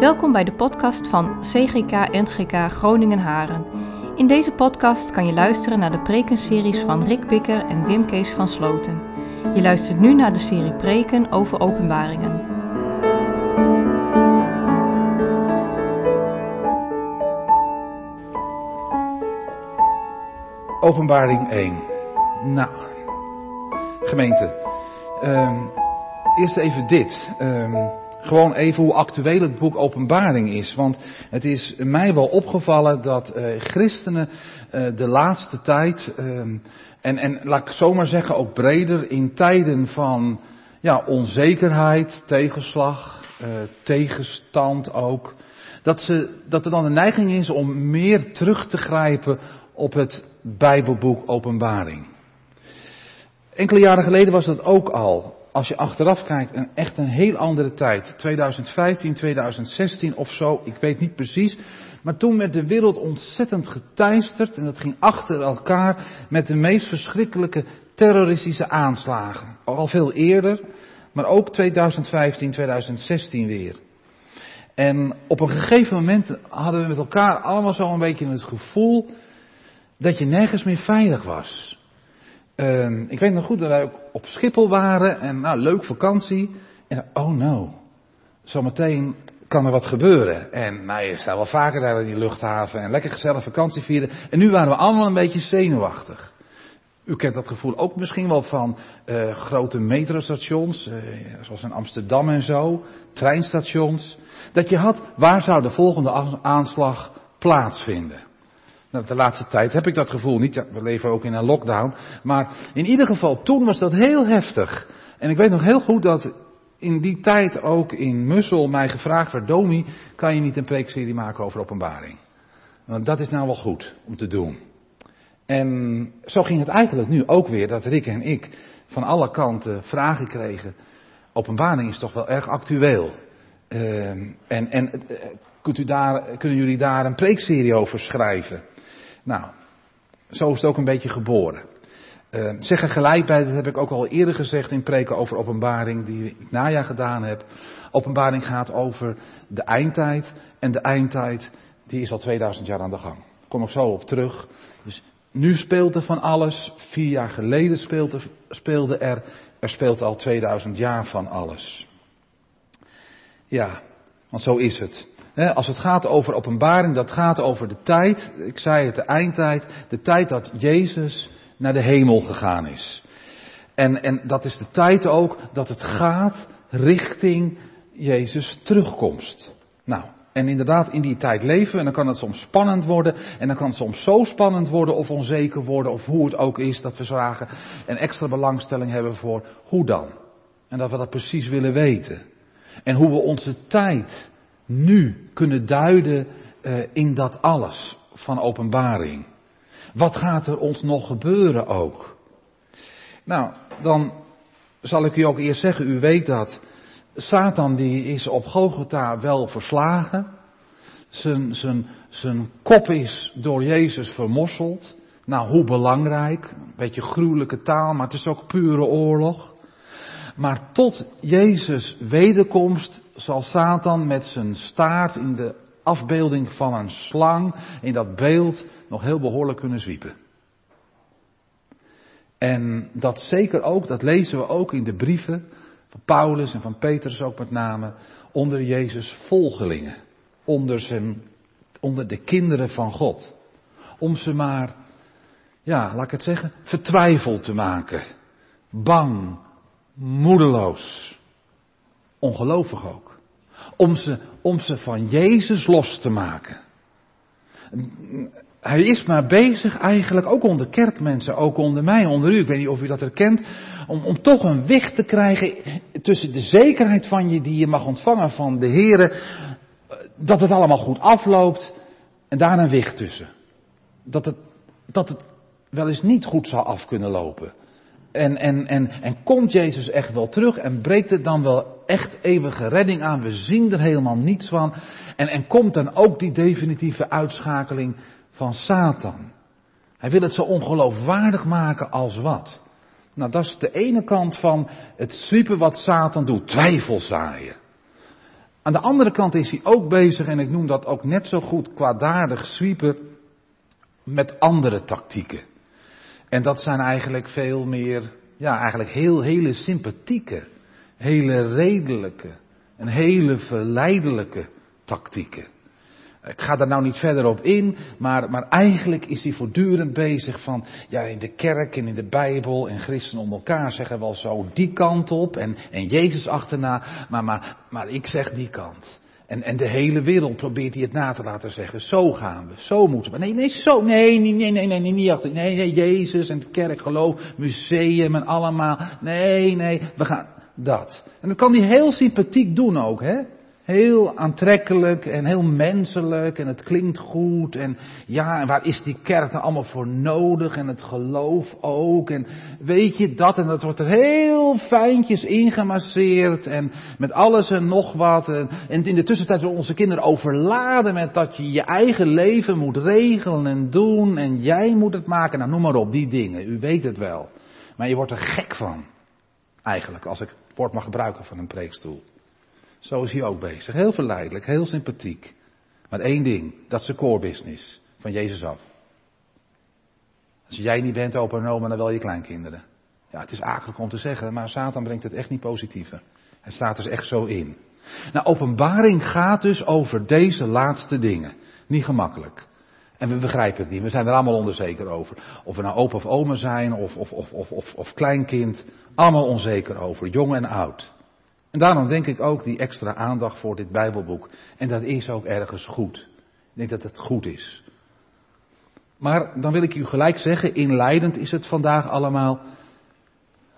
Welkom bij de podcast van CGK NGK Groningen Haren. In deze podcast kan je luisteren naar de prekenseries van Rick Bikker en Wim Kees van Sloten. Je luistert nu naar de serie preken over openbaringen. Openbaring 1. Nou, gemeente. ehm, eerst even dit. ehm, gewoon even hoe actueel het boek Openbaring is. Want het is mij wel opgevallen dat eh, christenen eh, de laatste tijd, ehm, en, en laat ik zomaar zeggen ook breder, in tijden van ja, onzekerheid, tegenslag, eh, tegenstand ook, dat, ze, dat er dan een neiging is om meer terug te grijpen op het Bijbelboek Openbaring. Enkele jaren geleden was dat ook al. Als je achteraf kijkt, een, echt een heel andere tijd. 2015, 2016 of zo, ik weet niet precies. Maar toen werd de wereld ontzettend geteisterd en dat ging achter elkaar met de meest verschrikkelijke terroristische aanslagen. Al veel eerder, maar ook 2015, 2016 weer. En op een gegeven moment hadden we met elkaar allemaal zo een beetje het gevoel dat je nergens meer veilig was. Uh, ik weet nog goed dat wij ook op Schiphol waren en nou, leuk vakantie. En oh no, zometeen kan er wat gebeuren. En nou, je staat wel vaker daar in die luchthaven en lekker gezellig vakantie vieren. En nu waren we allemaal een beetje zenuwachtig. U kent dat gevoel ook misschien wel van uh, grote metrostations, uh, zoals in Amsterdam en zo, treinstations. Dat je had, waar zou de volgende aanslag plaatsvinden? Nou, de laatste tijd heb ik dat gevoel niet. We leven ook in een lockdown. Maar in ieder geval, toen was dat heel heftig. En ik weet nog heel goed dat in die tijd ook in Mussel mij gevraagd werd, Domi, kan je niet een preekserie maken over openbaring? Want dat is nou wel goed om te doen. En zo ging het eigenlijk nu ook weer, dat Rick en ik van alle kanten vragen kregen. Openbaring is toch wel erg actueel. Uh, en en uh, kunt u daar, kunnen jullie daar een preekserie over schrijven? Nou, zo is het ook een beetje geboren. Uh, zeg er gelijk bij, dat heb ik ook al eerder gezegd in preken over openbaring, die ik najaar gedaan heb. Openbaring gaat over de eindtijd. En de eindtijd, die is al 2000 jaar aan de gang. Kom ik zo op terug. Dus nu speelt er van alles. Vier jaar geleden speelde er. Er speelt al 2000 jaar van alles. Ja, want zo is het. Als het gaat over openbaring, dat gaat over de tijd, ik zei het, de eindtijd, de tijd dat Jezus naar de hemel gegaan is. En, en dat is de tijd ook dat het gaat richting Jezus terugkomst. Nou, en inderdaad, in die tijd leven en dan kan het soms spannend worden. En dan kan het soms zo spannend worden of onzeker worden of hoe het ook is dat we vragen en extra belangstelling hebben voor hoe dan. En dat we dat precies willen weten. En hoe we onze tijd nu kunnen duiden uh, in dat alles van openbaring. Wat gaat er ons nog gebeuren ook? Nou, dan zal ik u ook eerst zeggen, u weet dat Satan die is op Golgotha wel verslagen. Zijn, zijn, zijn kop is door Jezus vermosseld. Nou, hoe belangrijk. Een beetje gruwelijke taal, maar het is ook pure oorlog. Maar tot Jezus wederkomst zal Satan met zijn staart in de afbeelding van een slang in dat beeld nog heel behoorlijk kunnen zwiepen. En dat zeker ook, dat lezen we ook in de brieven van Paulus en van Petrus ook met name, onder Jezus volgelingen. Onder, zijn, onder de kinderen van God. Om ze maar, ja, laat ik het zeggen, vertwijfeld te maken. Bang, moedeloos. Ongelovig ook. Om ze, om ze van Jezus los te maken. Hij is maar bezig eigenlijk, ook onder kerkmensen, ook onder mij, onder u, ik weet niet of u dat herkent, om, om toch een weg te krijgen tussen de zekerheid van je die je mag ontvangen van de Heer, dat het allemaal goed afloopt, en daar een weg tussen. Dat het, dat het wel eens niet goed zou af kunnen lopen. En, en, en, en komt Jezus echt wel terug en breekt het dan wel echt eeuwige redding aan? We zien er helemaal niets van. En, en komt dan ook die definitieve uitschakeling van Satan? Hij wil het zo ongeloofwaardig maken als wat? Nou, dat is de ene kant van het zwiepen wat Satan doet, twijfel zaaien. Aan de andere kant is hij ook bezig, en ik noem dat ook net zo goed kwaadaardig sweeper, met andere tactieken. En dat zijn eigenlijk veel meer, ja, eigenlijk heel, hele sympathieke, hele redelijke en hele verleidelijke tactieken. Ik ga daar nou niet verder op in, maar, maar eigenlijk is hij voortdurend bezig van, ja, in de kerk en in de Bijbel en christenen om elkaar zeggen wel zo die kant op en, en Jezus achterna, maar, maar, maar ik zeg die kant. En, en de hele wereld probeert hij het na te laten zeggen. Zo gaan we, zo moeten we. Nee, nee, zo, nee, nee, nee, nee, nee, nee, niet achter. Nee, nee, Jezus en de kerk, geloof, museum en allemaal. Nee, nee, we gaan dat. En dat kan hij heel sympathiek doen ook, hè. Heel aantrekkelijk en heel menselijk en het klinkt goed en ja, en waar is die kerk nou allemaal voor nodig en het geloof ook en weet je dat en dat wordt er heel fijntjes ingemasseerd en met alles en nog wat en, in de tussentijd zullen onze kinderen overladen met dat je je eigen leven moet regelen en doen en jij moet het maken, nou noem maar op, die dingen, u weet het wel. Maar je wordt er gek van, eigenlijk, als ik het woord mag gebruiken van een preekstoel. Zo is hij ook bezig. Heel verleidelijk, heel sympathiek. Maar één ding, dat is de core business van Jezus af. Als jij niet bent open en oma, dan wel je kleinkinderen. Ja, het is akelig om te zeggen, maar Satan brengt het echt niet positiever. Het staat dus echt zo in. Nou, openbaring gaat dus over deze laatste dingen. Niet gemakkelijk. En we begrijpen het niet. We zijn er allemaal onzeker over. Of we nou opa of oma zijn, of, of, of, of, of kleinkind. Allemaal onzeker over, jong en oud. En daarom denk ik ook die extra aandacht voor dit Bijbelboek. En dat is ook ergens goed. Ik denk dat het goed is. Maar dan wil ik u gelijk zeggen, inleidend is het vandaag allemaal.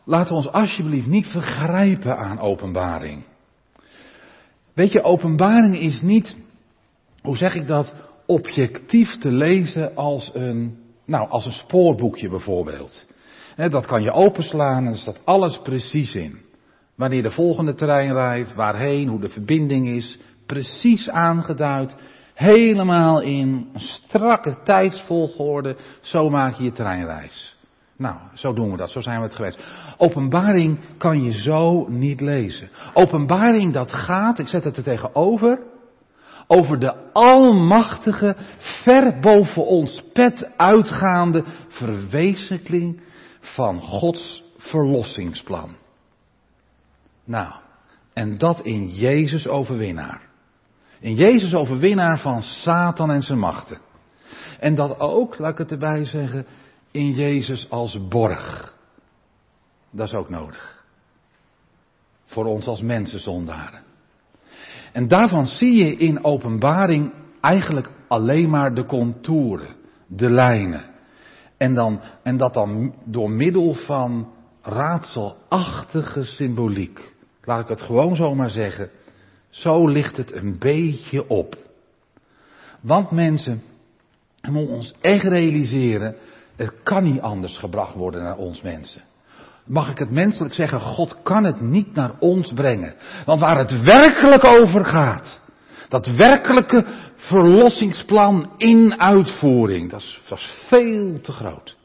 Laten we ons alsjeblieft niet vergrijpen aan openbaring. Weet je, openbaring is niet, hoe zeg ik dat, objectief te lezen als een, nou, als een spoorboekje bijvoorbeeld. Dat kan je openslaan en er staat alles precies in. Wanneer de volgende trein rijdt, waarheen, hoe de verbinding is, precies aangeduid. Helemaal in strakke tijdsvolgorde, zo maak je je treinreis. Nou, zo doen we dat, zo zijn we het geweest. Openbaring kan je zo niet lezen. Openbaring dat gaat, ik zet het er tegenover, over de almachtige, ver boven ons pet uitgaande verwezenlijking van Gods verlossingsplan. Nou, en dat in Jezus overwinnaar. In Jezus overwinnaar van Satan en zijn machten. En dat ook, laat ik het erbij zeggen, in Jezus als borg. Dat is ook nodig. Voor ons als mensenzondaren. En daarvan zie je in openbaring eigenlijk alleen maar de contouren, de lijnen. En, dan, en dat dan door middel van raadselachtige symboliek. Laat ik het gewoon zomaar zeggen. Zo ligt het een beetje op. Want mensen, we moeten ons echt realiseren, het kan niet anders gebracht worden naar ons mensen. Mag ik het menselijk zeggen, God kan het niet naar ons brengen. Want waar het werkelijk over gaat, dat werkelijke verlossingsplan in uitvoering, dat is, dat is veel te groot.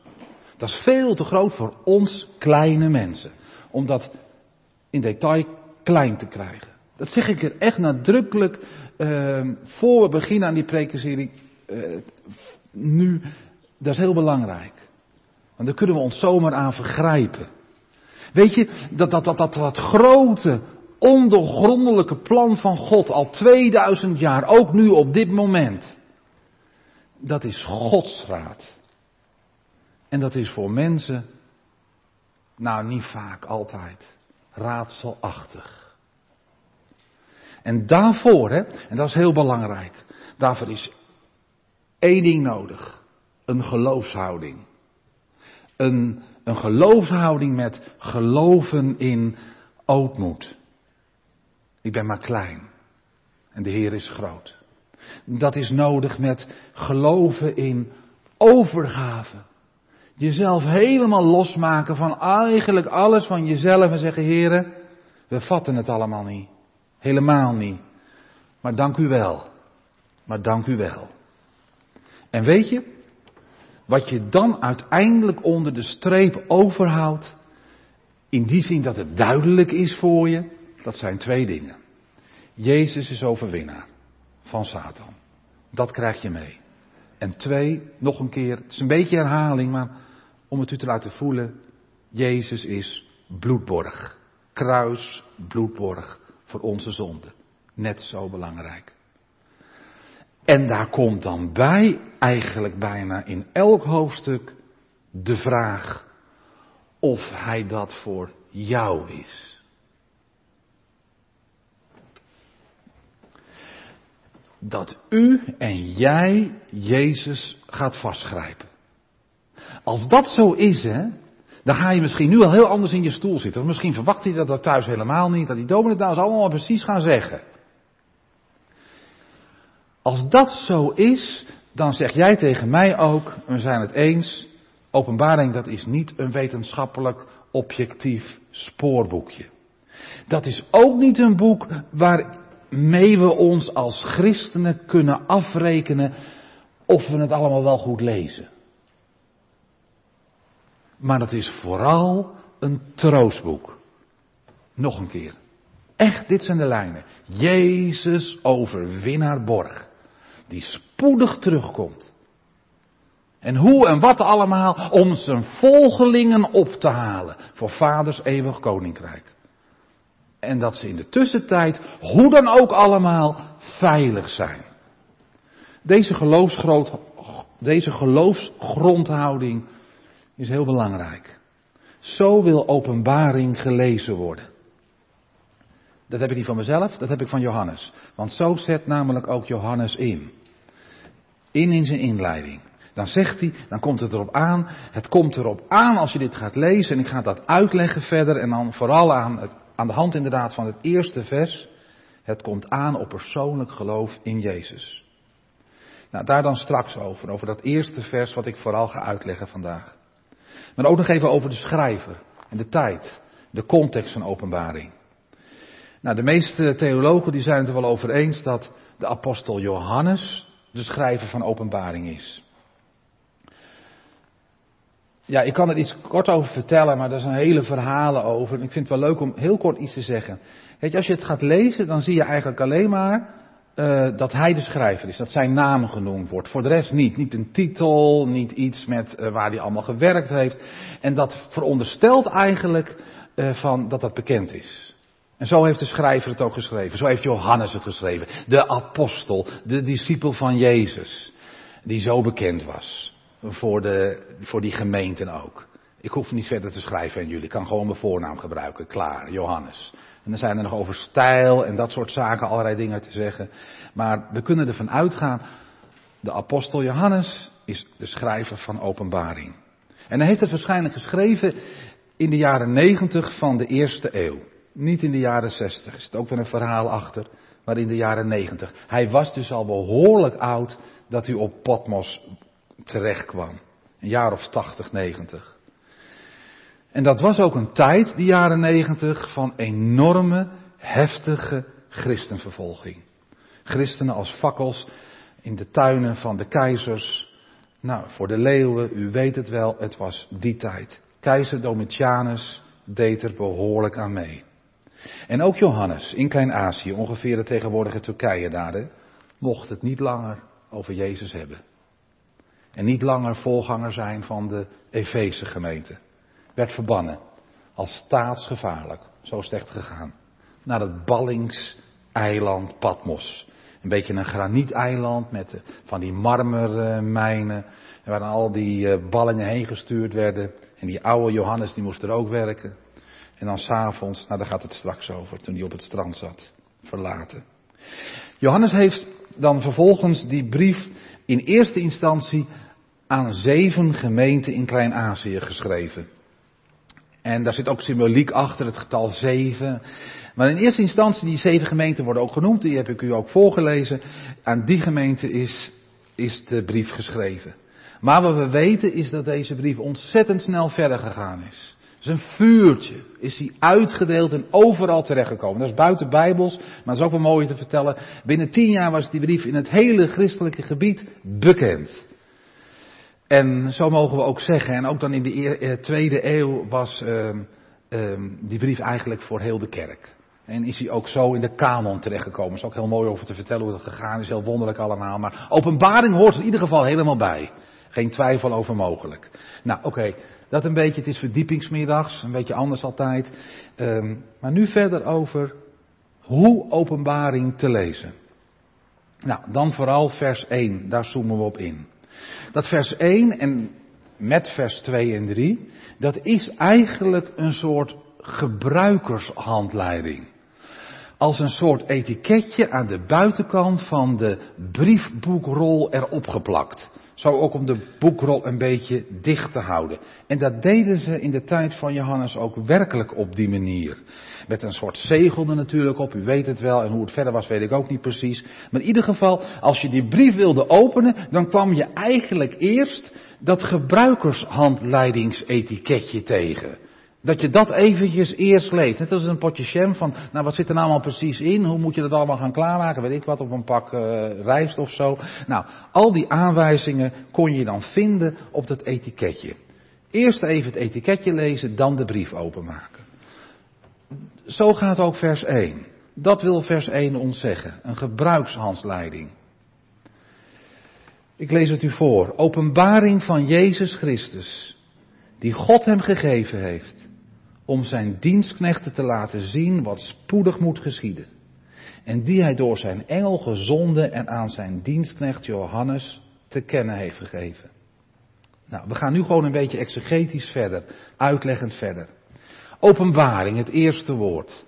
Dat is veel te groot voor ons kleine mensen. Omdat in detail klein te krijgen. Dat zeg ik er echt nadrukkelijk uh, voor we beginnen aan die prekenserie. Uh, nu, dat is heel belangrijk. Want daar kunnen we ons zomaar aan vergrijpen. Weet je, dat, dat, dat, dat, dat grote, ondoorgrondelijke plan van God al 2000 jaar, ook nu op dit moment. Dat is Gods raad. En dat is voor mensen, nou niet vaak, altijd raadselachtig. En daarvoor, hè, en dat is heel belangrijk, daarvoor is één ding nodig. Een geloofshouding. Een, een geloofshouding met geloven in ootmoed. Ik ben maar klein. En de Heer is groot. Dat is nodig met geloven in overgave. Jezelf helemaal losmaken van eigenlijk alles van jezelf en zeggen, heren, we vatten het allemaal niet. Helemaal niet. Maar dank u wel. Maar dank u wel. En weet je, wat je dan uiteindelijk onder de streep overhoudt, in die zin dat het duidelijk is voor je, dat zijn twee dingen. Jezus is overwinnaar van Satan. Dat krijg je mee. En twee, nog een keer, het is een beetje herhaling, maar om het u te laten voelen, Jezus is bloedborg. Kruis, bloedborg voor onze zonde. Net zo belangrijk. En daar komt dan bij, eigenlijk bijna in elk hoofdstuk, de vraag of hij dat voor jou is. Dat u en jij Jezus gaat vastgrijpen. Als dat zo is, hè, dan ga je misschien nu al heel anders in je stoel zitten. Of misschien verwacht je dat dat thuis helemaal niet, dat die dominee nou allemaal precies gaan zeggen. Als dat zo is, dan zeg jij tegen mij ook, we zijn het eens, openbaring dat is niet een wetenschappelijk objectief spoorboekje. Dat is ook niet een boek waarmee we ons als christenen kunnen afrekenen of we het allemaal wel goed lezen. Maar dat is vooral een troostboek. Nog een keer. Echt, dit zijn de lijnen. Jezus overwinnaar borg. Die spoedig terugkomt. En hoe en wat allemaal om zijn volgelingen op te halen voor vaders eeuwig koninkrijk. En dat ze in de tussentijd, hoe dan ook allemaal, veilig zijn. Deze, deze geloofsgrondhouding is heel belangrijk. Zo wil openbaring gelezen worden. Dat heb ik niet van mezelf, dat heb ik van Johannes. Want zo zet namelijk ook Johannes in. In in zijn inleiding. Dan zegt hij, dan komt het erop aan. Het komt erop aan als je dit gaat lezen. En ik ga dat uitleggen verder. En dan vooral aan, het, aan de hand inderdaad van het eerste vers. Het komt aan op persoonlijk geloof in Jezus. Nou, daar dan straks over. Over dat eerste vers wat ik vooral ga uitleggen vandaag. Maar ook nog even over de schrijver en de tijd, de context van openbaring. Nou, de meeste theologen die zijn het er wel over eens dat de apostel Johannes de schrijver van openbaring is. Ja, ik kan er iets kort over vertellen, maar er zijn hele verhalen over. Ik vind het wel leuk om heel kort iets te zeggen. Weet je, als je het gaat lezen, dan zie je eigenlijk alleen maar uh, dat hij de schrijver is, dat zijn naam genoemd wordt. Voor de rest niet. Niet een titel, niet iets met uh, waar hij allemaal gewerkt heeft. En dat veronderstelt eigenlijk uh, van dat dat bekend is. En zo heeft de schrijver het ook geschreven. Zo heeft Johannes het geschreven. De apostel, de discipel van Jezus. Die zo bekend was. Voor, de, voor die gemeenten ook. Ik hoef niet verder te schrijven aan jullie. Ik kan gewoon mijn voornaam gebruiken. Klaar, Johannes. En dan zijn er nog over stijl en dat soort zaken allerlei dingen te zeggen. Maar we kunnen ervan uitgaan, de apostel Johannes is de schrijver van openbaring. En hij heeft het waarschijnlijk geschreven in de jaren negentig van de eerste eeuw. Niet in de jaren zestig. Er zit ook weer een verhaal achter. Maar in de jaren negentig. Hij was dus al behoorlijk oud dat hij op Patmos terecht kwam. Een jaar of tachtig, negentig. En dat was ook een tijd, die jaren negentig, van enorme, heftige christenvervolging. Christenen als fakkels in de tuinen van de keizers. Nou, voor de leeuwen, u weet het wel, het was die tijd. Keizer Domitianus deed er behoorlijk aan mee. En ook Johannes in Klein-Azië, ongeveer de tegenwoordige Turkije daar, mocht het niet langer over Jezus hebben. En niet langer voorganger zijn van de Efeze gemeente werd verbannen. Als staatsgevaarlijk. Zo is het echt gegaan. Naar het ballingseiland Patmos. Een beetje een granieteiland met van die marmermijnen. Waar al die eh, ballingen heen gestuurd werden. En die oude Johannes die moest er ook werken. En dan s'avonds, nou daar gaat het straks over, toen hij op het strand zat. Verlaten. Johannes heeft dan vervolgens die brief in eerste instantie aan zeven gemeenten in Klein-Azië geschreven. En daar zit ook symboliek achter, het getal zeven. Maar in eerste instantie, die zeven gemeenten worden ook genoemd, die heb ik u ook voorgelezen. Aan die gemeente is, is de brief geschreven. Maar wat we weten is dat deze brief ontzettend snel verder gegaan is. Dus een vuurtje is die uitgedeeld en overal terechtgekomen. Dat is buiten bijbels, maar dat is ook wel mooi te vertellen. Binnen tien jaar was die brief in het hele christelijke gebied bekend. En zo mogen we ook zeggen, en ook dan in de eh, tweede eeuw was uh, uh, die brief eigenlijk voor heel de kerk. En is hij ook zo in de kanon terechtgekomen. Er is ook heel mooi over te vertellen hoe dat gegaan is. Heel wonderlijk allemaal. Maar openbaring hoort er in ieder geval helemaal bij. Geen twijfel over mogelijk. Nou, oké. Dat een beetje. Het is verdiepingsmiddags. Een beetje anders altijd. Um, maar nu verder over hoe openbaring te lezen. Nou, dan vooral vers 1. Daar zoomen we op in. Dat vers 1 en met vers 2 en 3. Dat is eigenlijk een soort gebruikershandleiding als een soort etiketje aan de buitenkant van de briefboekrol erop geplakt. Zo ook om de boekrol een beetje dicht te houden. En dat deden ze in de tijd van Johannes ook werkelijk op die manier. Met een soort zegel er natuurlijk op, u weet het wel, en hoe het verder was weet ik ook niet precies. Maar in ieder geval, als je die brief wilde openen, dan kwam je eigenlijk eerst dat gebruikershandleidingsetiketje tegen. Dat je dat eventjes eerst leest. Net als een potje jam van, nou wat zit er nou allemaal precies in? Hoe moet je dat allemaal gaan klaarmaken? Weet ik wat, op een pak uh, rijst of zo. Nou, al die aanwijzingen kon je dan vinden op dat etiketje. Eerst even het etiketje lezen, dan de brief openmaken. Zo gaat ook vers 1. Dat wil vers 1 ons zeggen. Een gebruikshandsleiding. Ik lees het u voor. Openbaring van Jezus Christus, die God hem gegeven heeft om zijn dienstknechten te laten zien wat spoedig moet geschieden. En die hij door zijn engel gezonden en aan zijn dienstknecht Johannes te kennen heeft gegeven. Nou, we gaan nu gewoon een beetje exegetisch verder, uitleggend verder. Openbaring, het eerste woord.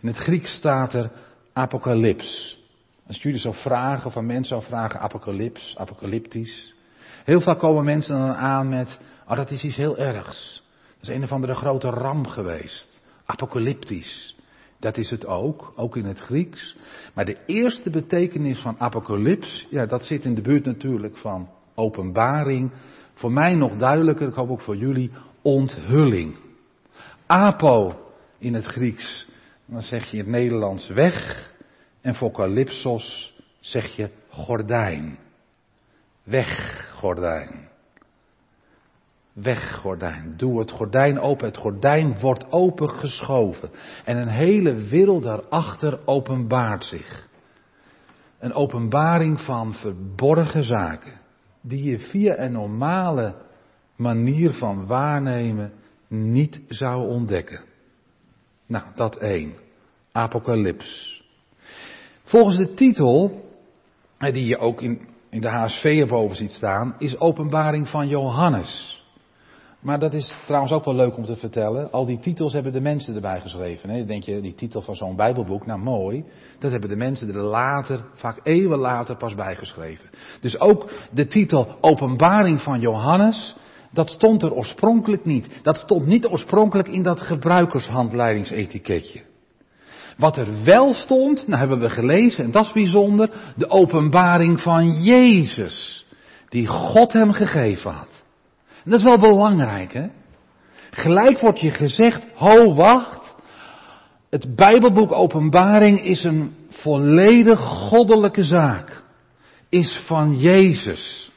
In het Grieks staat er apocalyps. Als jullie zou vragen, of een mens zou vragen, apocalyps, apocalyptisch. Heel vaak komen mensen dan aan met, oh dat is iets heel ergs. Dat is een of andere grote ramp geweest. Apocalyptisch. Dat is het ook, ook in het Grieks. Maar de eerste betekenis van apocalyps, ja, dat zit in de buurt natuurlijk van openbaring. Voor mij nog duidelijker, ik hoop ook voor jullie, onthulling. Apo in het Grieks, dan zeg je in het Nederlands weg. En voor calypsos zeg je gordijn. Weg, gordijn. Weggordijn. Doe het gordijn open. Het gordijn wordt opengeschoven. En een hele wereld daarachter openbaart zich. Een openbaring van verborgen zaken. Die je via een normale manier van waarnemen niet zou ontdekken. Nou, dat één. Apocalyps. Volgens de titel, die je ook in, in de HSV erboven ziet staan, is openbaring van Johannes. Maar dat is trouwens ook wel leuk om te vertellen. Al die titels hebben de mensen erbij geschreven. Hè? Denk je, die titel van zo'n Bijbelboek, nou mooi. Dat hebben de mensen er later, vaak eeuwen later, pas bijgeschreven. Dus ook de titel Openbaring van Johannes, dat stond er oorspronkelijk niet. Dat stond niet oorspronkelijk in dat gebruikershandleidingsetiketje. Wat er wel stond, nou hebben we gelezen, en dat is bijzonder, de openbaring van Jezus. Die God hem gegeven had. En dat is wel belangrijk, hè? Gelijk wordt je gezegd, ho, wacht. Het Bijbelboek Openbaring is een volledig goddelijke zaak. Is van Jezus,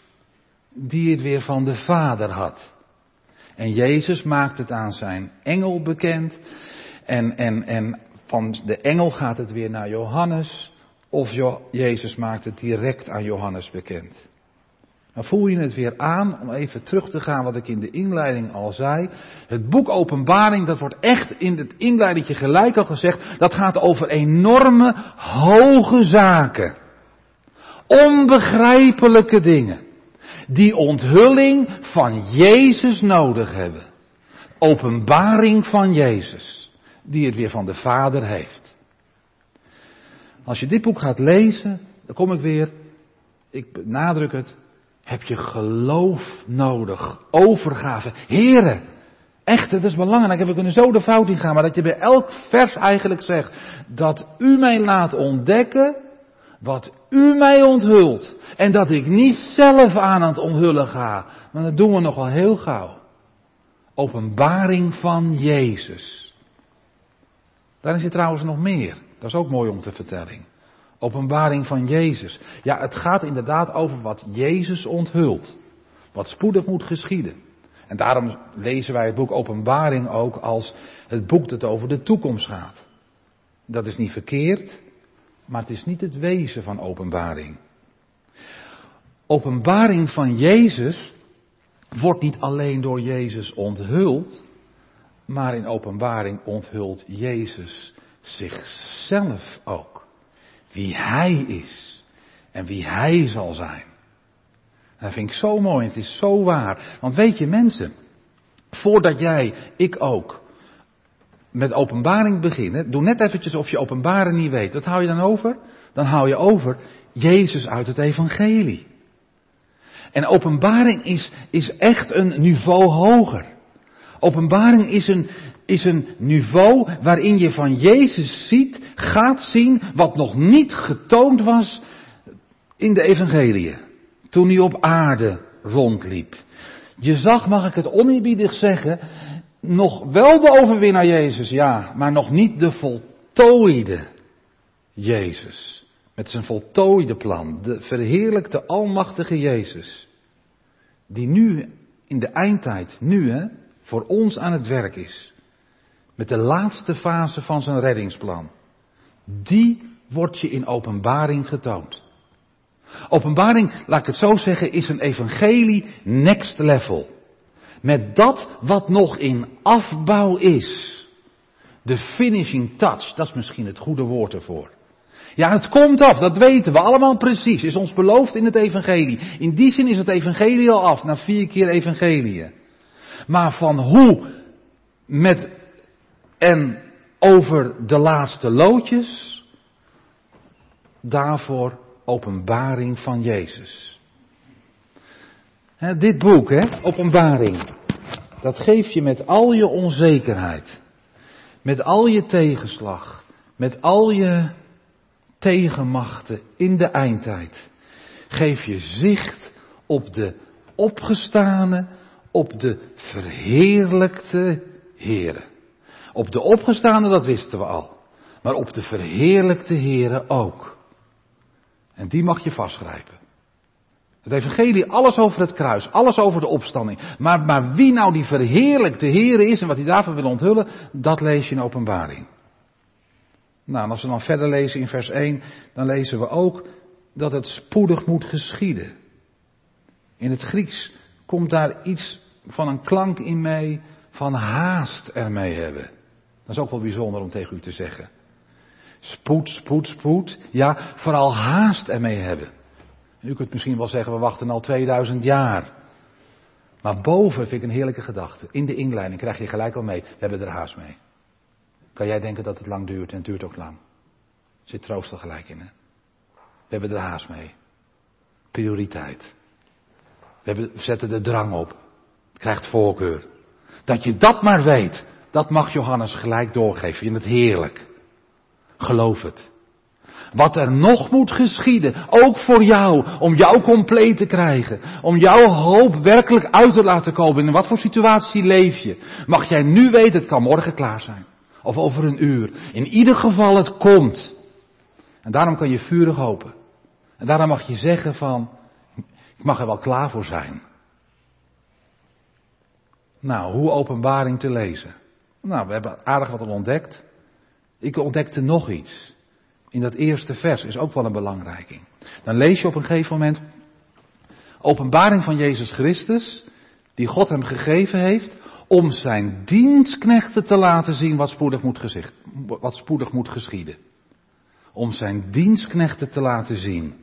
die het weer van de Vader had. En Jezus maakt het aan zijn engel bekend. En, en, en van de engel gaat het weer naar Johannes. Of Jezus maakt het direct aan Johannes bekend. Dan voel je het weer aan om even terug te gaan wat ik in de inleiding al zei. Het boek Openbaring, dat wordt echt in het inleidingje gelijk al gezegd, dat gaat over enorme, hoge zaken. Onbegrijpelijke dingen. Die onthulling van Jezus nodig hebben. Openbaring van Jezus. Die het weer van de Vader heeft. Als je dit boek gaat lezen, dan kom ik weer, ik benadruk het, heb je geloof nodig. Overgave. Heren, echt, dat is belangrijk. We kunnen zo de fout in gaan, maar dat je bij elk vers eigenlijk zegt dat u mij laat ontdekken wat u mij onthult. En dat ik niet zelf aan het onthullen ga. Maar dat doen we nogal heel gauw. Openbaring van Jezus. Daar is er trouwens nog meer. Dat is ook mooi om te vertellen. Openbaring van Jezus. Ja, het gaat inderdaad over wat Jezus onthult. Wat spoedig moet geschieden. En daarom lezen wij het boek Openbaring ook als het boek dat over de toekomst gaat. Dat is niet verkeerd, maar het is niet het wezen van openbaring. Openbaring van Jezus wordt niet alleen door Jezus onthuld, maar in openbaring onthult Jezus zichzelf ook. Wie Hij is en wie Hij zal zijn. Dat vind ik zo mooi, het is zo waar. Want weet je mensen, voordat jij, ik ook, met openbaring beginnen, doe net eventjes of je openbaring niet weet. Wat hou je dan over? Dan hou je over Jezus uit het evangelie. En openbaring is, is echt een niveau hoger. Openbaring is een, is een niveau waarin je van Jezus ziet, gaat zien wat nog niet getoond was in de evangelie. Toen hij op aarde rondliep. Je zag, mag ik het oneerbiedig zeggen, nog wel de overwinnaar Jezus, ja, maar nog niet de voltooide Jezus. Met zijn voltooide plan, de verheerlijkte almachtige Jezus. Die nu in de eindtijd, nu hè, voor ons aan het werk is. Met de laatste fase van zijn reddingsplan. Die wordt je in openbaring getoond. Openbaring, laat ik het zo zeggen, is een evangelie next level. Met dat wat nog in afbouw is. De finishing touch, dat is misschien het goede woord ervoor. Ja, het komt af, dat weten we allemaal precies. Is ons beloofd in het evangelie. In die zin is het evangelie al af, na vier keer evangelie. Maar van hoe met en over de laatste loodjes, daarvoor openbaring van Jezus. dit boek, hè, openbaring, dat geef je met al je onzekerheid, met al je tegenslag, met al je tegenmachten in de eindtijd. Geef je zicht op de opgestane, op de verheerlijkte Here. Op de opgestane, dat wisten we al. Maar op de verheerlijkte Here ook. En die mag je vastgrijpen. Het evangelie, alles over het kruis, alles over de opstanding. Maar, maar wie nou die verheerlijkte Here is en wat hij daarvan wil onthullen, dat lees je in openbaring. Nou, en als we dan verder lezen in vers 1, dan lezen we ook dat het spoedig moet geschieden. In het Grieks komt daar iets van een klank in mee, van haast ermee hebben. Dat is ook wel bijzonder om tegen u te zeggen. Spoed, spoed, spoed. Ja, vooral haast ermee hebben. U kunt misschien wel zeggen, we wachten al 2000 jaar. Maar boven vind ik een heerlijke gedachte. In de inleiding krijg je gelijk al mee, we hebben er haast mee. Kan jij denken dat het lang duurt en het duurt ook lang. Zit troost er gelijk in, hè? We hebben er haast mee. Prioriteit. We, hebben, we zetten de drang op. Het krijgt voorkeur. Dat je dat maar weet, dat mag Johannes gelijk doorgeven. Vind het heerlijk. Geloof het. Wat er nog moet geschieden, ook voor jou, om jou compleet te krijgen, om jouw hoop werkelijk uit te laten komen. In wat voor situatie leef je? Mag jij nu weten, het kan morgen klaar zijn. Of over een uur. In ieder geval, het komt. En daarom kan je vurig hopen. En daarom mag je zeggen van, ik mag er wel klaar voor zijn. Nou, hoe openbaring te lezen? Nou, we hebben aardig wat al ontdekt. Ik ontdekte nog iets. In dat eerste vers is ook wel een belangrijking. Dan lees je op een gegeven moment openbaring van Jezus Christus, die God hem gegeven heeft, om zijn dienstknechten te laten zien wat spoedig moet, gezicht, wat spoedig moet geschieden. Om zijn dienstknechten te laten zien.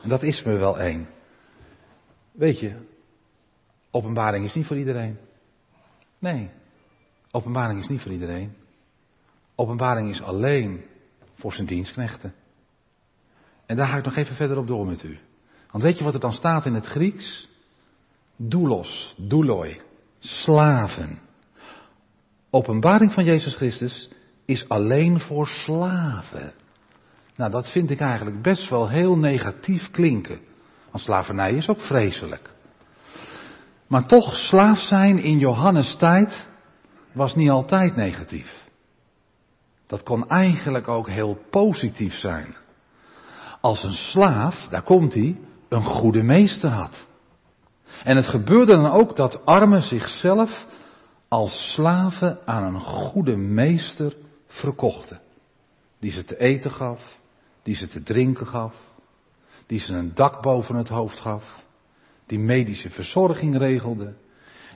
En dat is me wel één. Weet je, openbaring is niet voor iedereen. Nee, openbaring is niet voor iedereen. Openbaring is alleen voor zijn dienstknechten. En daar ga ik nog even verder op door met u. Want weet je wat er dan staat in het Grieks? Doulos, douloi slaven. Openbaring van Jezus Christus is alleen voor slaven. Nou, dat vind ik eigenlijk best wel heel negatief klinken. Want slavernij is ook vreselijk. Maar toch, slaaf zijn in Johannes tijd was niet altijd negatief. Dat kon eigenlijk ook heel positief zijn. Als een slaaf, daar komt hij, een goede meester had. En het gebeurde dan ook dat armen zichzelf als slaven aan een goede meester verkochten. Die ze te eten gaf, die ze te drinken gaf, die ze een dak boven het hoofd gaf, die medische verzorging regelde,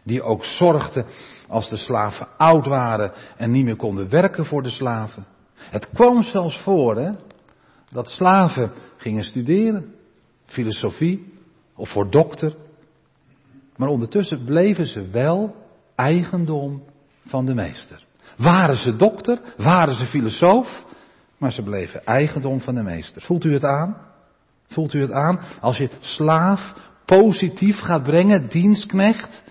die ook zorgde als de slaven oud waren en niet meer konden werken voor de slaven. Het kwam zelfs voor hè, dat slaven gingen studeren, filosofie of voor dokter. Maar ondertussen bleven ze wel eigendom van de meester. Waren ze dokter, waren ze filosoof, maar ze bleven eigendom van de meester. Voelt u het aan? Voelt u het aan? Als je slaaf positief gaat brengen, dienstknecht,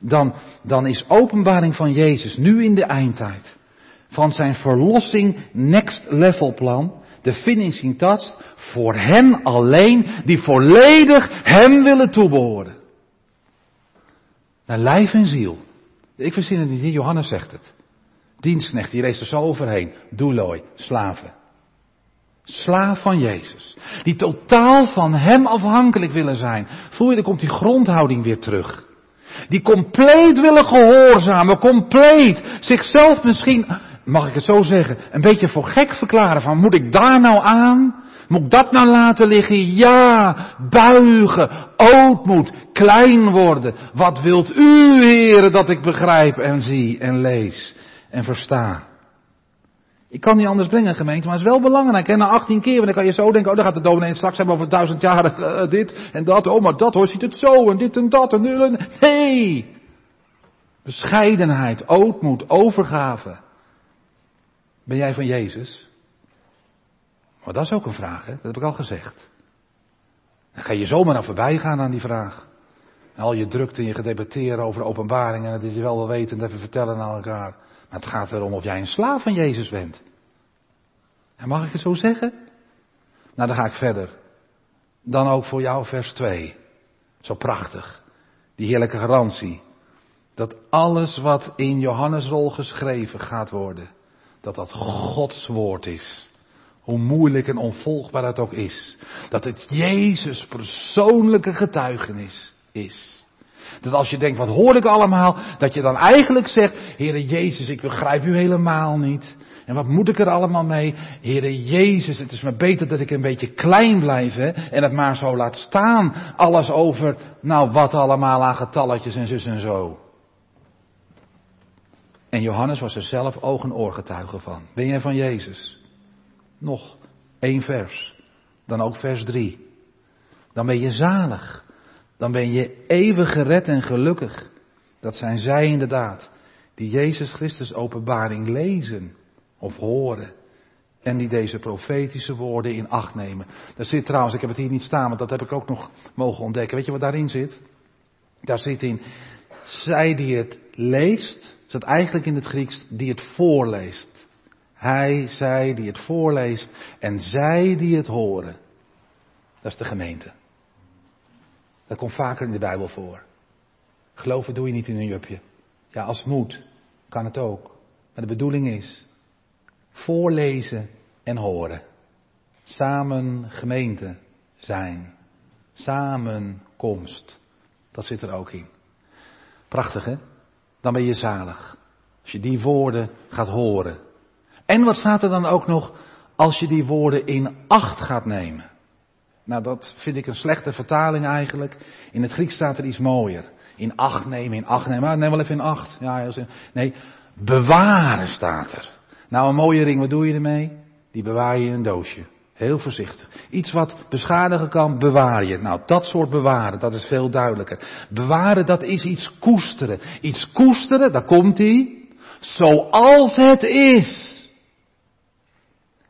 dan, dan is openbaring van Jezus nu in de eindtijd. Van zijn verlossing next level plan. De finishing touch voor hen alleen die volledig hem willen toebehoren. Naar lijf en ziel. Ik verzin het niet, Johannes zegt het. Dienstknecht, die leest er zo overheen. Doeloi, slaven. Slaaf van Jezus. Die totaal van Hem afhankelijk willen zijn. Voel je, dan komt die grondhouding weer terug. Die compleet willen gehoorzamen, compleet zichzelf misschien, mag ik het zo zeggen, een beetje voor gek verklaren van moet ik daar nou aan? Moet ik dat nou laten liggen? Ja, buigen, ootmoed, klein worden. Wat wilt u, heren, dat ik begrijp en zie en lees en versta? Ik kan niet anders brengen, gemeente, maar het is wel belangrijk. En na 18 keer, dan kan je zo denken, oh, dan gaat de dominee straks hebben over duizend jaar uh, dit en dat. Oh, maar dat hoor, ziet het zo en dit en dat en nu. Nee! Bescheidenheid, ootmoed, overgave. Ben jij van Jezus? Maar dat is ook een vraag, hè? dat heb ik al gezegd. Dan ga je zomaar naar voorbij gaan aan die vraag. al je drukte en je gedebatteer over openbaringen, dat je wel wil weten en even vertellen aan elkaar. Het gaat erom of jij een slaaf van Jezus bent. En mag ik het zo zeggen? Nou, dan ga ik verder. Dan ook voor jou vers 2. Zo prachtig. Die heerlijke garantie. Dat alles wat in Johannesrol geschreven gaat worden, dat dat Gods woord is. Hoe moeilijk en onvolgbaar het ook is. Dat het Jezus persoonlijke getuigenis is. Dat als je denkt, wat hoor ik allemaal? Dat je dan eigenlijk zegt, Heere Jezus, ik begrijp u helemaal niet. En wat moet ik er allemaal mee? Heere Jezus, het is maar beter dat ik een beetje klein blijf en het maar zo laat staan. Alles over, nou wat allemaal aan getalletjes en zus en zo. En Johannes was er zelf oog- en oorgetuige van. Ben jij van Jezus? Nog één vers. Dan ook vers drie. Dan ben je zalig. Dan ben je eeuwig gered en gelukkig. Dat zijn zij inderdaad, die Jezus Christus openbaring lezen of horen. En die deze profetische woorden in acht nemen. Daar zit trouwens, ik heb het hier niet staan, maar dat heb ik ook nog mogen ontdekken. Weet je wat daarin zit? Daar zit in, zij die het leest, zit eigenlijk in het Grieks, die het voorleest. Hij, zij die het voorleest en zij die het horen. Dat is de gemeente. Dat komt vaker in de Bijbel voor. Geloven doe je niet in een jupje. Ja, als moet kan het ook. Maar de bedoeling is voorlezen en horen. Samen gemeente zijn. Samenkomst. Dat zit er ook in. Prachtig hè? Dan ben je zalig. Als je die woorden gaat horen. En wat staat er dan ook nog als je die woorden in acht gaat nemen? Nou, dat vind ik een slechte vertaling eigenlijk. In het Grieks staat er iets mooier. In acht nemen, in acht nemen. Maar neem wel even in acht. Ja, heel zin. Nee, bewaren staat er. Nou, een mooie ring, wat doe je ermee? Die bewaar je in een doosje. Heel voorzichtig. Iets wat beschadigen kan, bewaar je. Nou, dat soort bewaren, dat is veel duidelijker. Bewaren, dat is iets koesteren. Iets koesteren, daar komt hij. Zoals het is.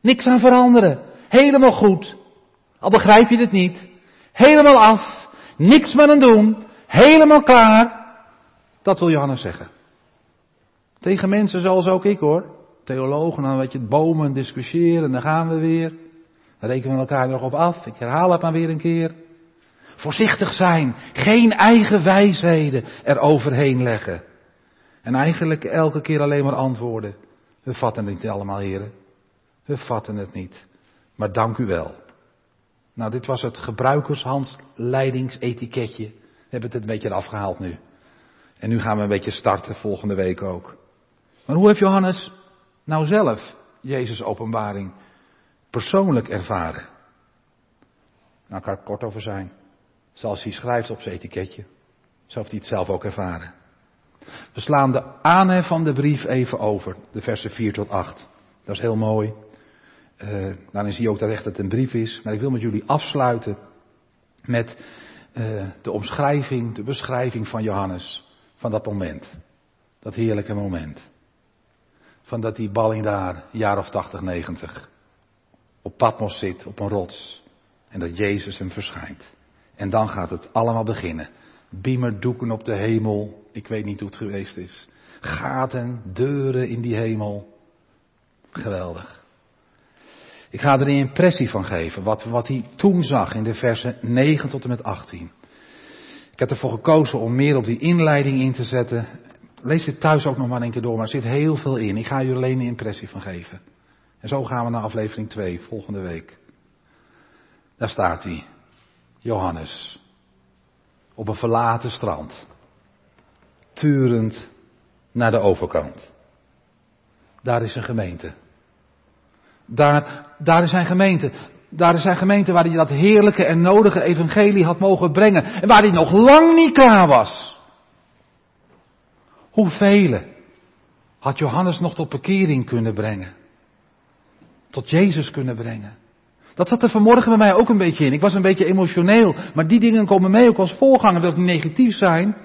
Niks aan veranderen. Helemaal goed. Al begrijp je het niet. Helemaal af. Niks meer aan doen. Helemaal klaar. Dat wil Johannes zeggen. Tegen mensen zoals ook ik hoor. Theologen, dan weet je, bomen discussiëren, dan gaan we weer. Dan rekenen we elkaar nog op af. Ik herhaal het maar weer een keer. Voorzichtig zijn. Geen eigen wijsheden eroverheen leggen. En eigenlijk elke keer alleen maar antwoorden. We vatten het niet allemaal, heren. We vatten het niet. Maar dank u wel. Nou, dit was het gebruikershandleidingsetiketje. We hebben het een beetje afgehaald nu. En nu gaan we een beetje starten, volgende week ook. Maar hoe heeft Johannes nou zelf Jezus' openbaring persoonlijk ervaren. Nou, kan ik kort over zijn. Zoals hij schrijft op zijn etiketje. Zo heeft hij het zelf ook ervaren. We slaan de aanhef van de brief even over, de versen 4 tot 8. Dat is heel mooi. Uh, daarin zie je ook dat echt het een brief is. Maar ik wil met jullie afsluiten met uh, de omschrijving, de beschrijving van Johannes. Van dat moment. Dat heerlijke moment. Van dat die balling daar, jaar of 80, 90, op Patmos zit, op een rots. En dat Jezus hem verschijnt. En dan gaat het allemaal beginnen. Biemerdoeken op de hemel. Ik weet niet hoe het geweest is. Gaten, deuren in die hemel. Geweldig. Ik ga er een impressie van geven, wat, wat hij toen zag in de versen 9 tot en met 18. Ik heb ervoor gekozen om meer op die inleiding in te zetten. Lees dit thuis ook nog maar een keer door, maar er zit heel veel in. Ik ga u alleen een impressie van geven. En zo gaan we naar aflevering 2, volgende week. Daar staat hij. Johannes. Op een verlaten strand. Turend naar de overkant. Daar is een gemeente. Daar, daar zijn gemeente. Daar zijn gemeente waar hij dat heerlijke en nodige evangelie had mogen brengen. En waar hij nog lang niet klaar was. Hoeveel had Johannes nog tot bekering kunnen brengen? Tot Jezus kunnen brengen? Dat zat er vanmorgen bij mij ook een beetje in. Ik was een beetje emotioneel. Maar die dingen komen mee ook als voorganger. Wil ik niet negatief zijn.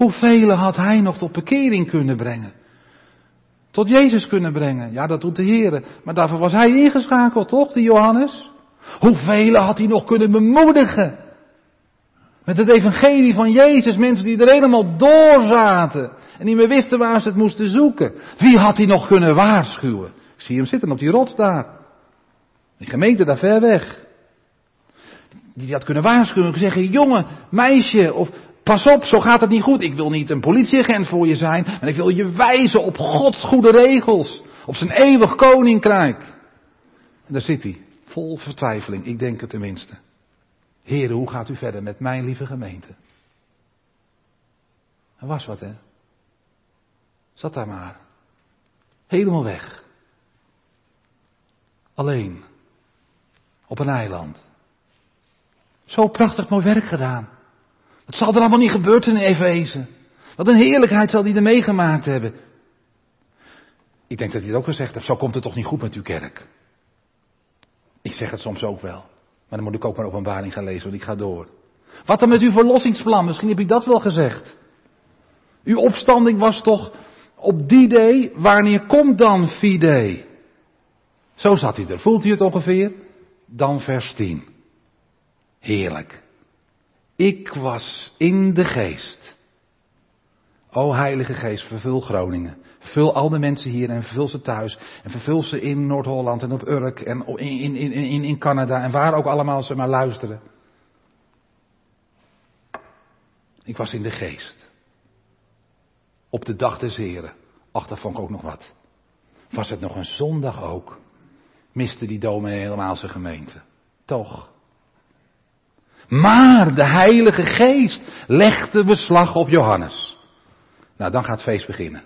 Hoeveel had hij nog tot bekering kunnen brengen? Tot Jezus kunnen brengen. Ja, dat doet de Heer. Maar daarvoor was hij ingeschakeld, toch, die Johannes? Hoeveel had hij nog kunnen bemoedigen? Met het evangelie van Jezus, mensen die er helemaal door zaten. En niet meer wisten waar ze het moesten zoeken. Wie had hij nog kunnen waarschuwen? Ik zie hem zitten op die rots daar. Die gemeente daar ver weg. Die had kunnen waarschuwen. Zeggen, jongen, meisje, of pas op, zo gaat het niet goed. Ik wil niet een politieagent voor je zijn. Maar ik wil je wijzen op Gods goede regels. Op zijn eeuwig koninkrijk. En daar zit hij. Vol vertwijfeling. Ik denk het tenminste. Heren, hoe gaat u verder met mijn lieve gemeente? Er was wat, hè? Zat daar maar. Helemaal weg. Alleen. Op een eiland. Zo prachtig mooi werk gedaan. Het zal er allemaal niet gebeurd in Efeze. Wat een heerlijkheid zal hij er meegemaakt hebben. Ik denk dat hij het ook gezegd heeft, zo komt het toch niet goed met uw kerk. Ik zeg het soms ook wel. Maar dan moet ik ook maar openbaring gaan lezen, want ik ga door. Wat dan met uw verlossingsplan? Misschien heb ik dat wel gezegd. Uw opstanding was toch op die day, wanneer komt dan fide? Zo zat hij er. Voelt u het ongeveer? Dan vers 10. Heerlijk. Ik was in de geest. O Heilige Geest, vervul Groningen. Vervul al de mensen hier en vervul ze thuis. En vervul ze in Noord-Holland en op Urk en in, in, in, in Canada en waar ook allemaal ze maar luisteren. Ik was in de geest. Op de dag des Heren. Ach, dat vond ik ook nog wat. Was het nog een zondag ook? Miste die dominee helemaal zijn gemeente. Toch. Maar de Heilige Geest legde beslag op Johannes. Nou, dan gaat het feest beginnen.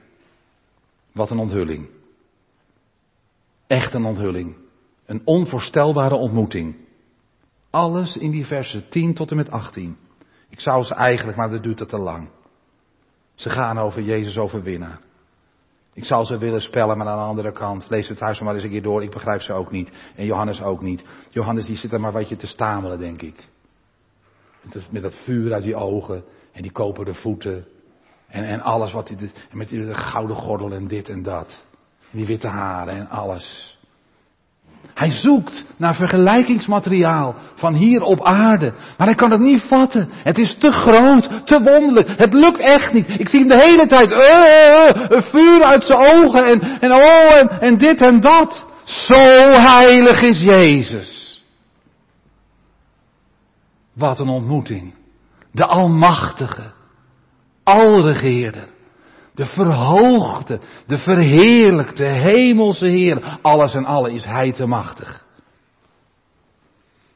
Wat een onthulling. Echt een onthulling. Een onvoorstelbare ontmoeting. Alles in die versen 10 tot en met 18. Ik zou ze eigenlijk, maar dat duurt het te lang. Ze gaan over Jezus overwinnaar. Ik zou ze willen spellen, maar aan de andere kant, lees het thuis maar eens een keer door, ik begrijp ze ook niet. En Johannes ook niet. Johannes die zit er maar wat je te stamelen, denk ik. Met dat vuur uit die ogen en die koperen voeten. En, en alles wat hij, met die gouden gordel en dit en dat. En die witte haren en alles. Hij zoekt naar vergelijkingsmateriaal van hier op aarde. Maar hij kan het niet vatten. Het is te groot, te wonderlijk. Het lukt echt niet. Ik zie hem de hele tijd. Uh, vuur uit zijn ogen. En, en oh, en, en dit en dat. Zo heilig is Jezus. Wat een ontmoeting. De Almachtige. Alregeerder. De verhoogde, de verheerlijkte, hemelse Heer. Alles en alle is Hij te machtig.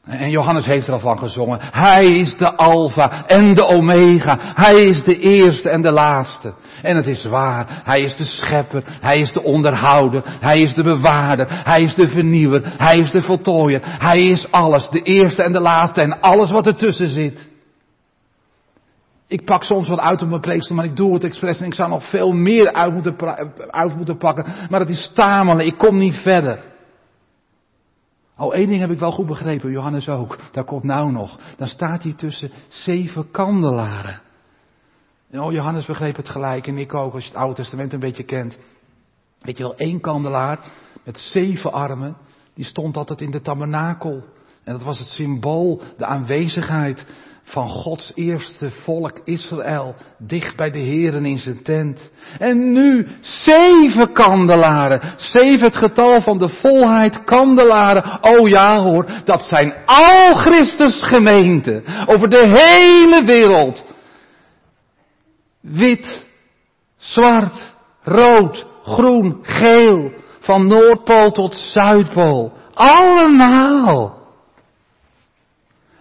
En Johannes heeft er al van gezongen. Hij is de Alpha en de Omega. Hij is de eerste en de laatste. En het is waar. Hij is de schepper. Hij is de onderhouder. Hij is de bewaarder. Hij is de vernieuwer. Hij is de voltooier. Hij is alles. De eerste en de laatste en alles wat ertussen zit. Ik pak soms wat uit op mijn preekstoel, maar ik doe het expres en ik zou nog veel meer uit moeten, uit moeten pakken. Maar het is tamelen. Ik kom niet verder. Oh, één ding heb ik wel goed begrepen, Johannes ook. Daar komt nou nog. Dan staat hij tussen zeven kandelaren. En oh, Johannes begreep het gelijk en ik ook, als je het Oude Testament een beetje kent. Weet je wel, één kandelaar met zeven armen, die stond altijd in de tabernakel. En dat was het symbool, de aanwezigheid van Gods eerste volk Israël, dicht bij de Heren in zijn tent. En nu zeven kandelaren, zeven het getal van de volheid kandelaren. Oh ja hoor, dat zijn al Christus gemeenten over de hele wereld. Wit, zwart, rood, groen, geel, van Noordpool tot Zuidpool. Allemaal.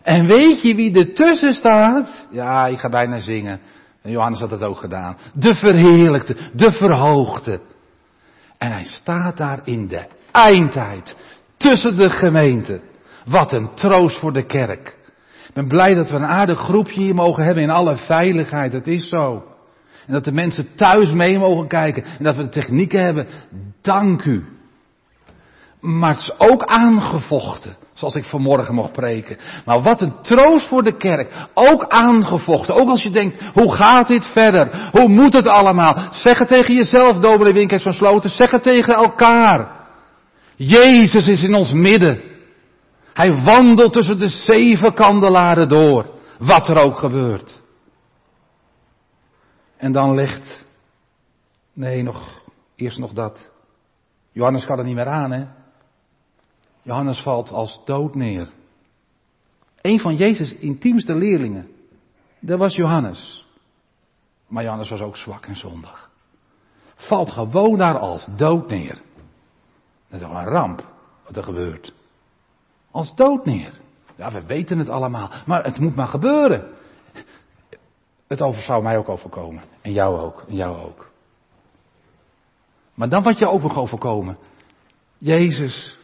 En weet je wie ertussen staat? Ja, ik ga bijna zingen. En Johannes had het ook gedaan. De verheerlijkte, de verhoogde. En hij staat daar in de eindtijd. Tussen de gemeenten. Wat een troost voor de kerk. Ik ben blij dat we een aardig groepje hier mogen hebben in alle veiligheid. Dat is zo. En dat de mensen thuis mee mogen kijken. En dat we de technieken hebben. Dank u. Maar het is ook aangevochten. Zoals ik vanmorgen mocht preken. Maar wat een troost voor de kerk. Ook aangevochten. Ook als je denkt, hoe gaat dit verder? Hoe moet het allemaal? Zeg het tegen jezelf, dominee Winkers van Sloten. Zeg het tegen elkaar. Jezus is in ons midden. Hij wandelt tussen de zeven kandelaren door. Wat er ook gebeurt. En dan ligt, nee, nog, eerst nog dat. Johannes kan er niet meer aan, hè? Johannes valt als dood neer. Een van Jezus' intiemste leerlingen, dat was Johannes. Maar Johannes was ook zwak en zondig. Valt gewoon daar als dood neer. Dat is een ramp wat er gebeurt. Als dood neer. Ja, we weten het allemaal, maar het moet maar gebeuren. Het over, zou mij ook overkomen. En jou ook. En jou ook. Maar dan wat je ook overkomen. Jezus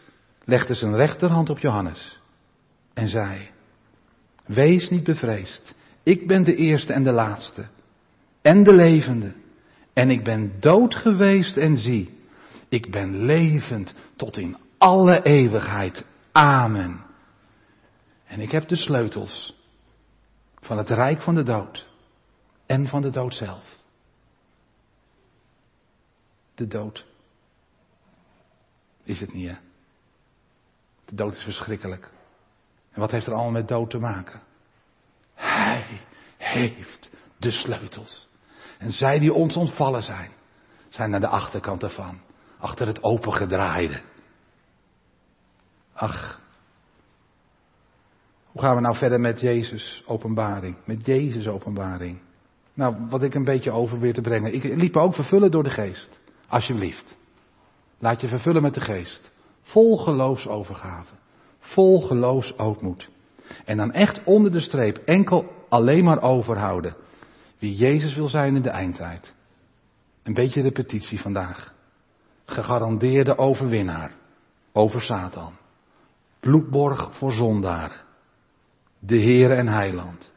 legde zijn rechterhand op Johannes en zei, wees niet bevreesd, ik ben de eerste en de laatste en de levende. En ik ben dood geweest en zie, ik ben levend tot in alle eeuwigheid. Amen. En ik heb de sleutels van het rijk van de dood en van de dood zelf. De dood. Is het niet, hè? Dood is verschrikkelijk. En wat heeft er allemaal met dood te maken? Hij heeft de sleutels. En zij die ons ontvallen zijn, zijn naar de achterkant ervan. Achter het opengedraaide. Ach. Hoe gaan we nou verder met Jezus openbaring? Met Jezus openbaring. Nou, wat ik een beetje over weer te brengen. Ik liep me ook vervullen door de geest. Alsjeblieft. Laat je vervullen met de geest. Vol geloofsovergave. Vol geloofsootmoed. En dan echt onder de streep enkel alleen maar overhouden. Wie Jezus wil zijn in de eindtijd. Een beetje repetitie vandaag. Gegarandeerde overwinnaar. Over Satan. Bloedborg voor zondaren. De Heer en Heiland.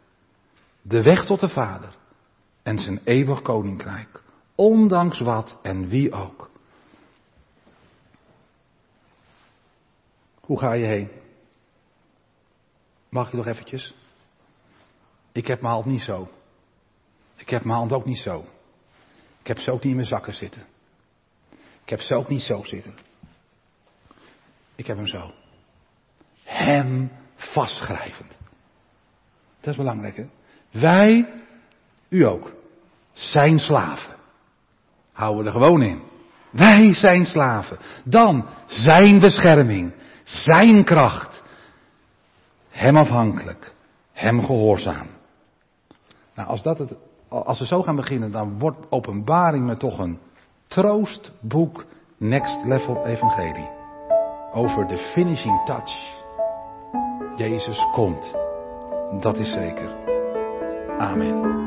De weg tot de Vader. En zijn eeuwig koninkrijk. Ondanks wat en wie ook. Hoe ga je heen? Mag je nog eventjes? Ik heb mijn hand niet zo. Ik heb mijn hand ook niet zo. Ik heb ze ook niet in mijn zakken zitten. Ik heb ze ook niet zo zitten. Ik heb hem zo. Hem vastschrijvend. Dat is belangrijk, hè? Wij, u ook, zijn slaven. Houden we er gewoon in. Wij zijn slaven. Dan zijn bescherming. Zijn kracht. Hem afhankelijk. Hem gehoorzaam. Nou, als, dat het, als we zo gaan beginnen, dan wordt openbaring me toch een troostboek Next Level Evangelie. Over de finishing touch. Jezus komt. Dat is zeker. Amen.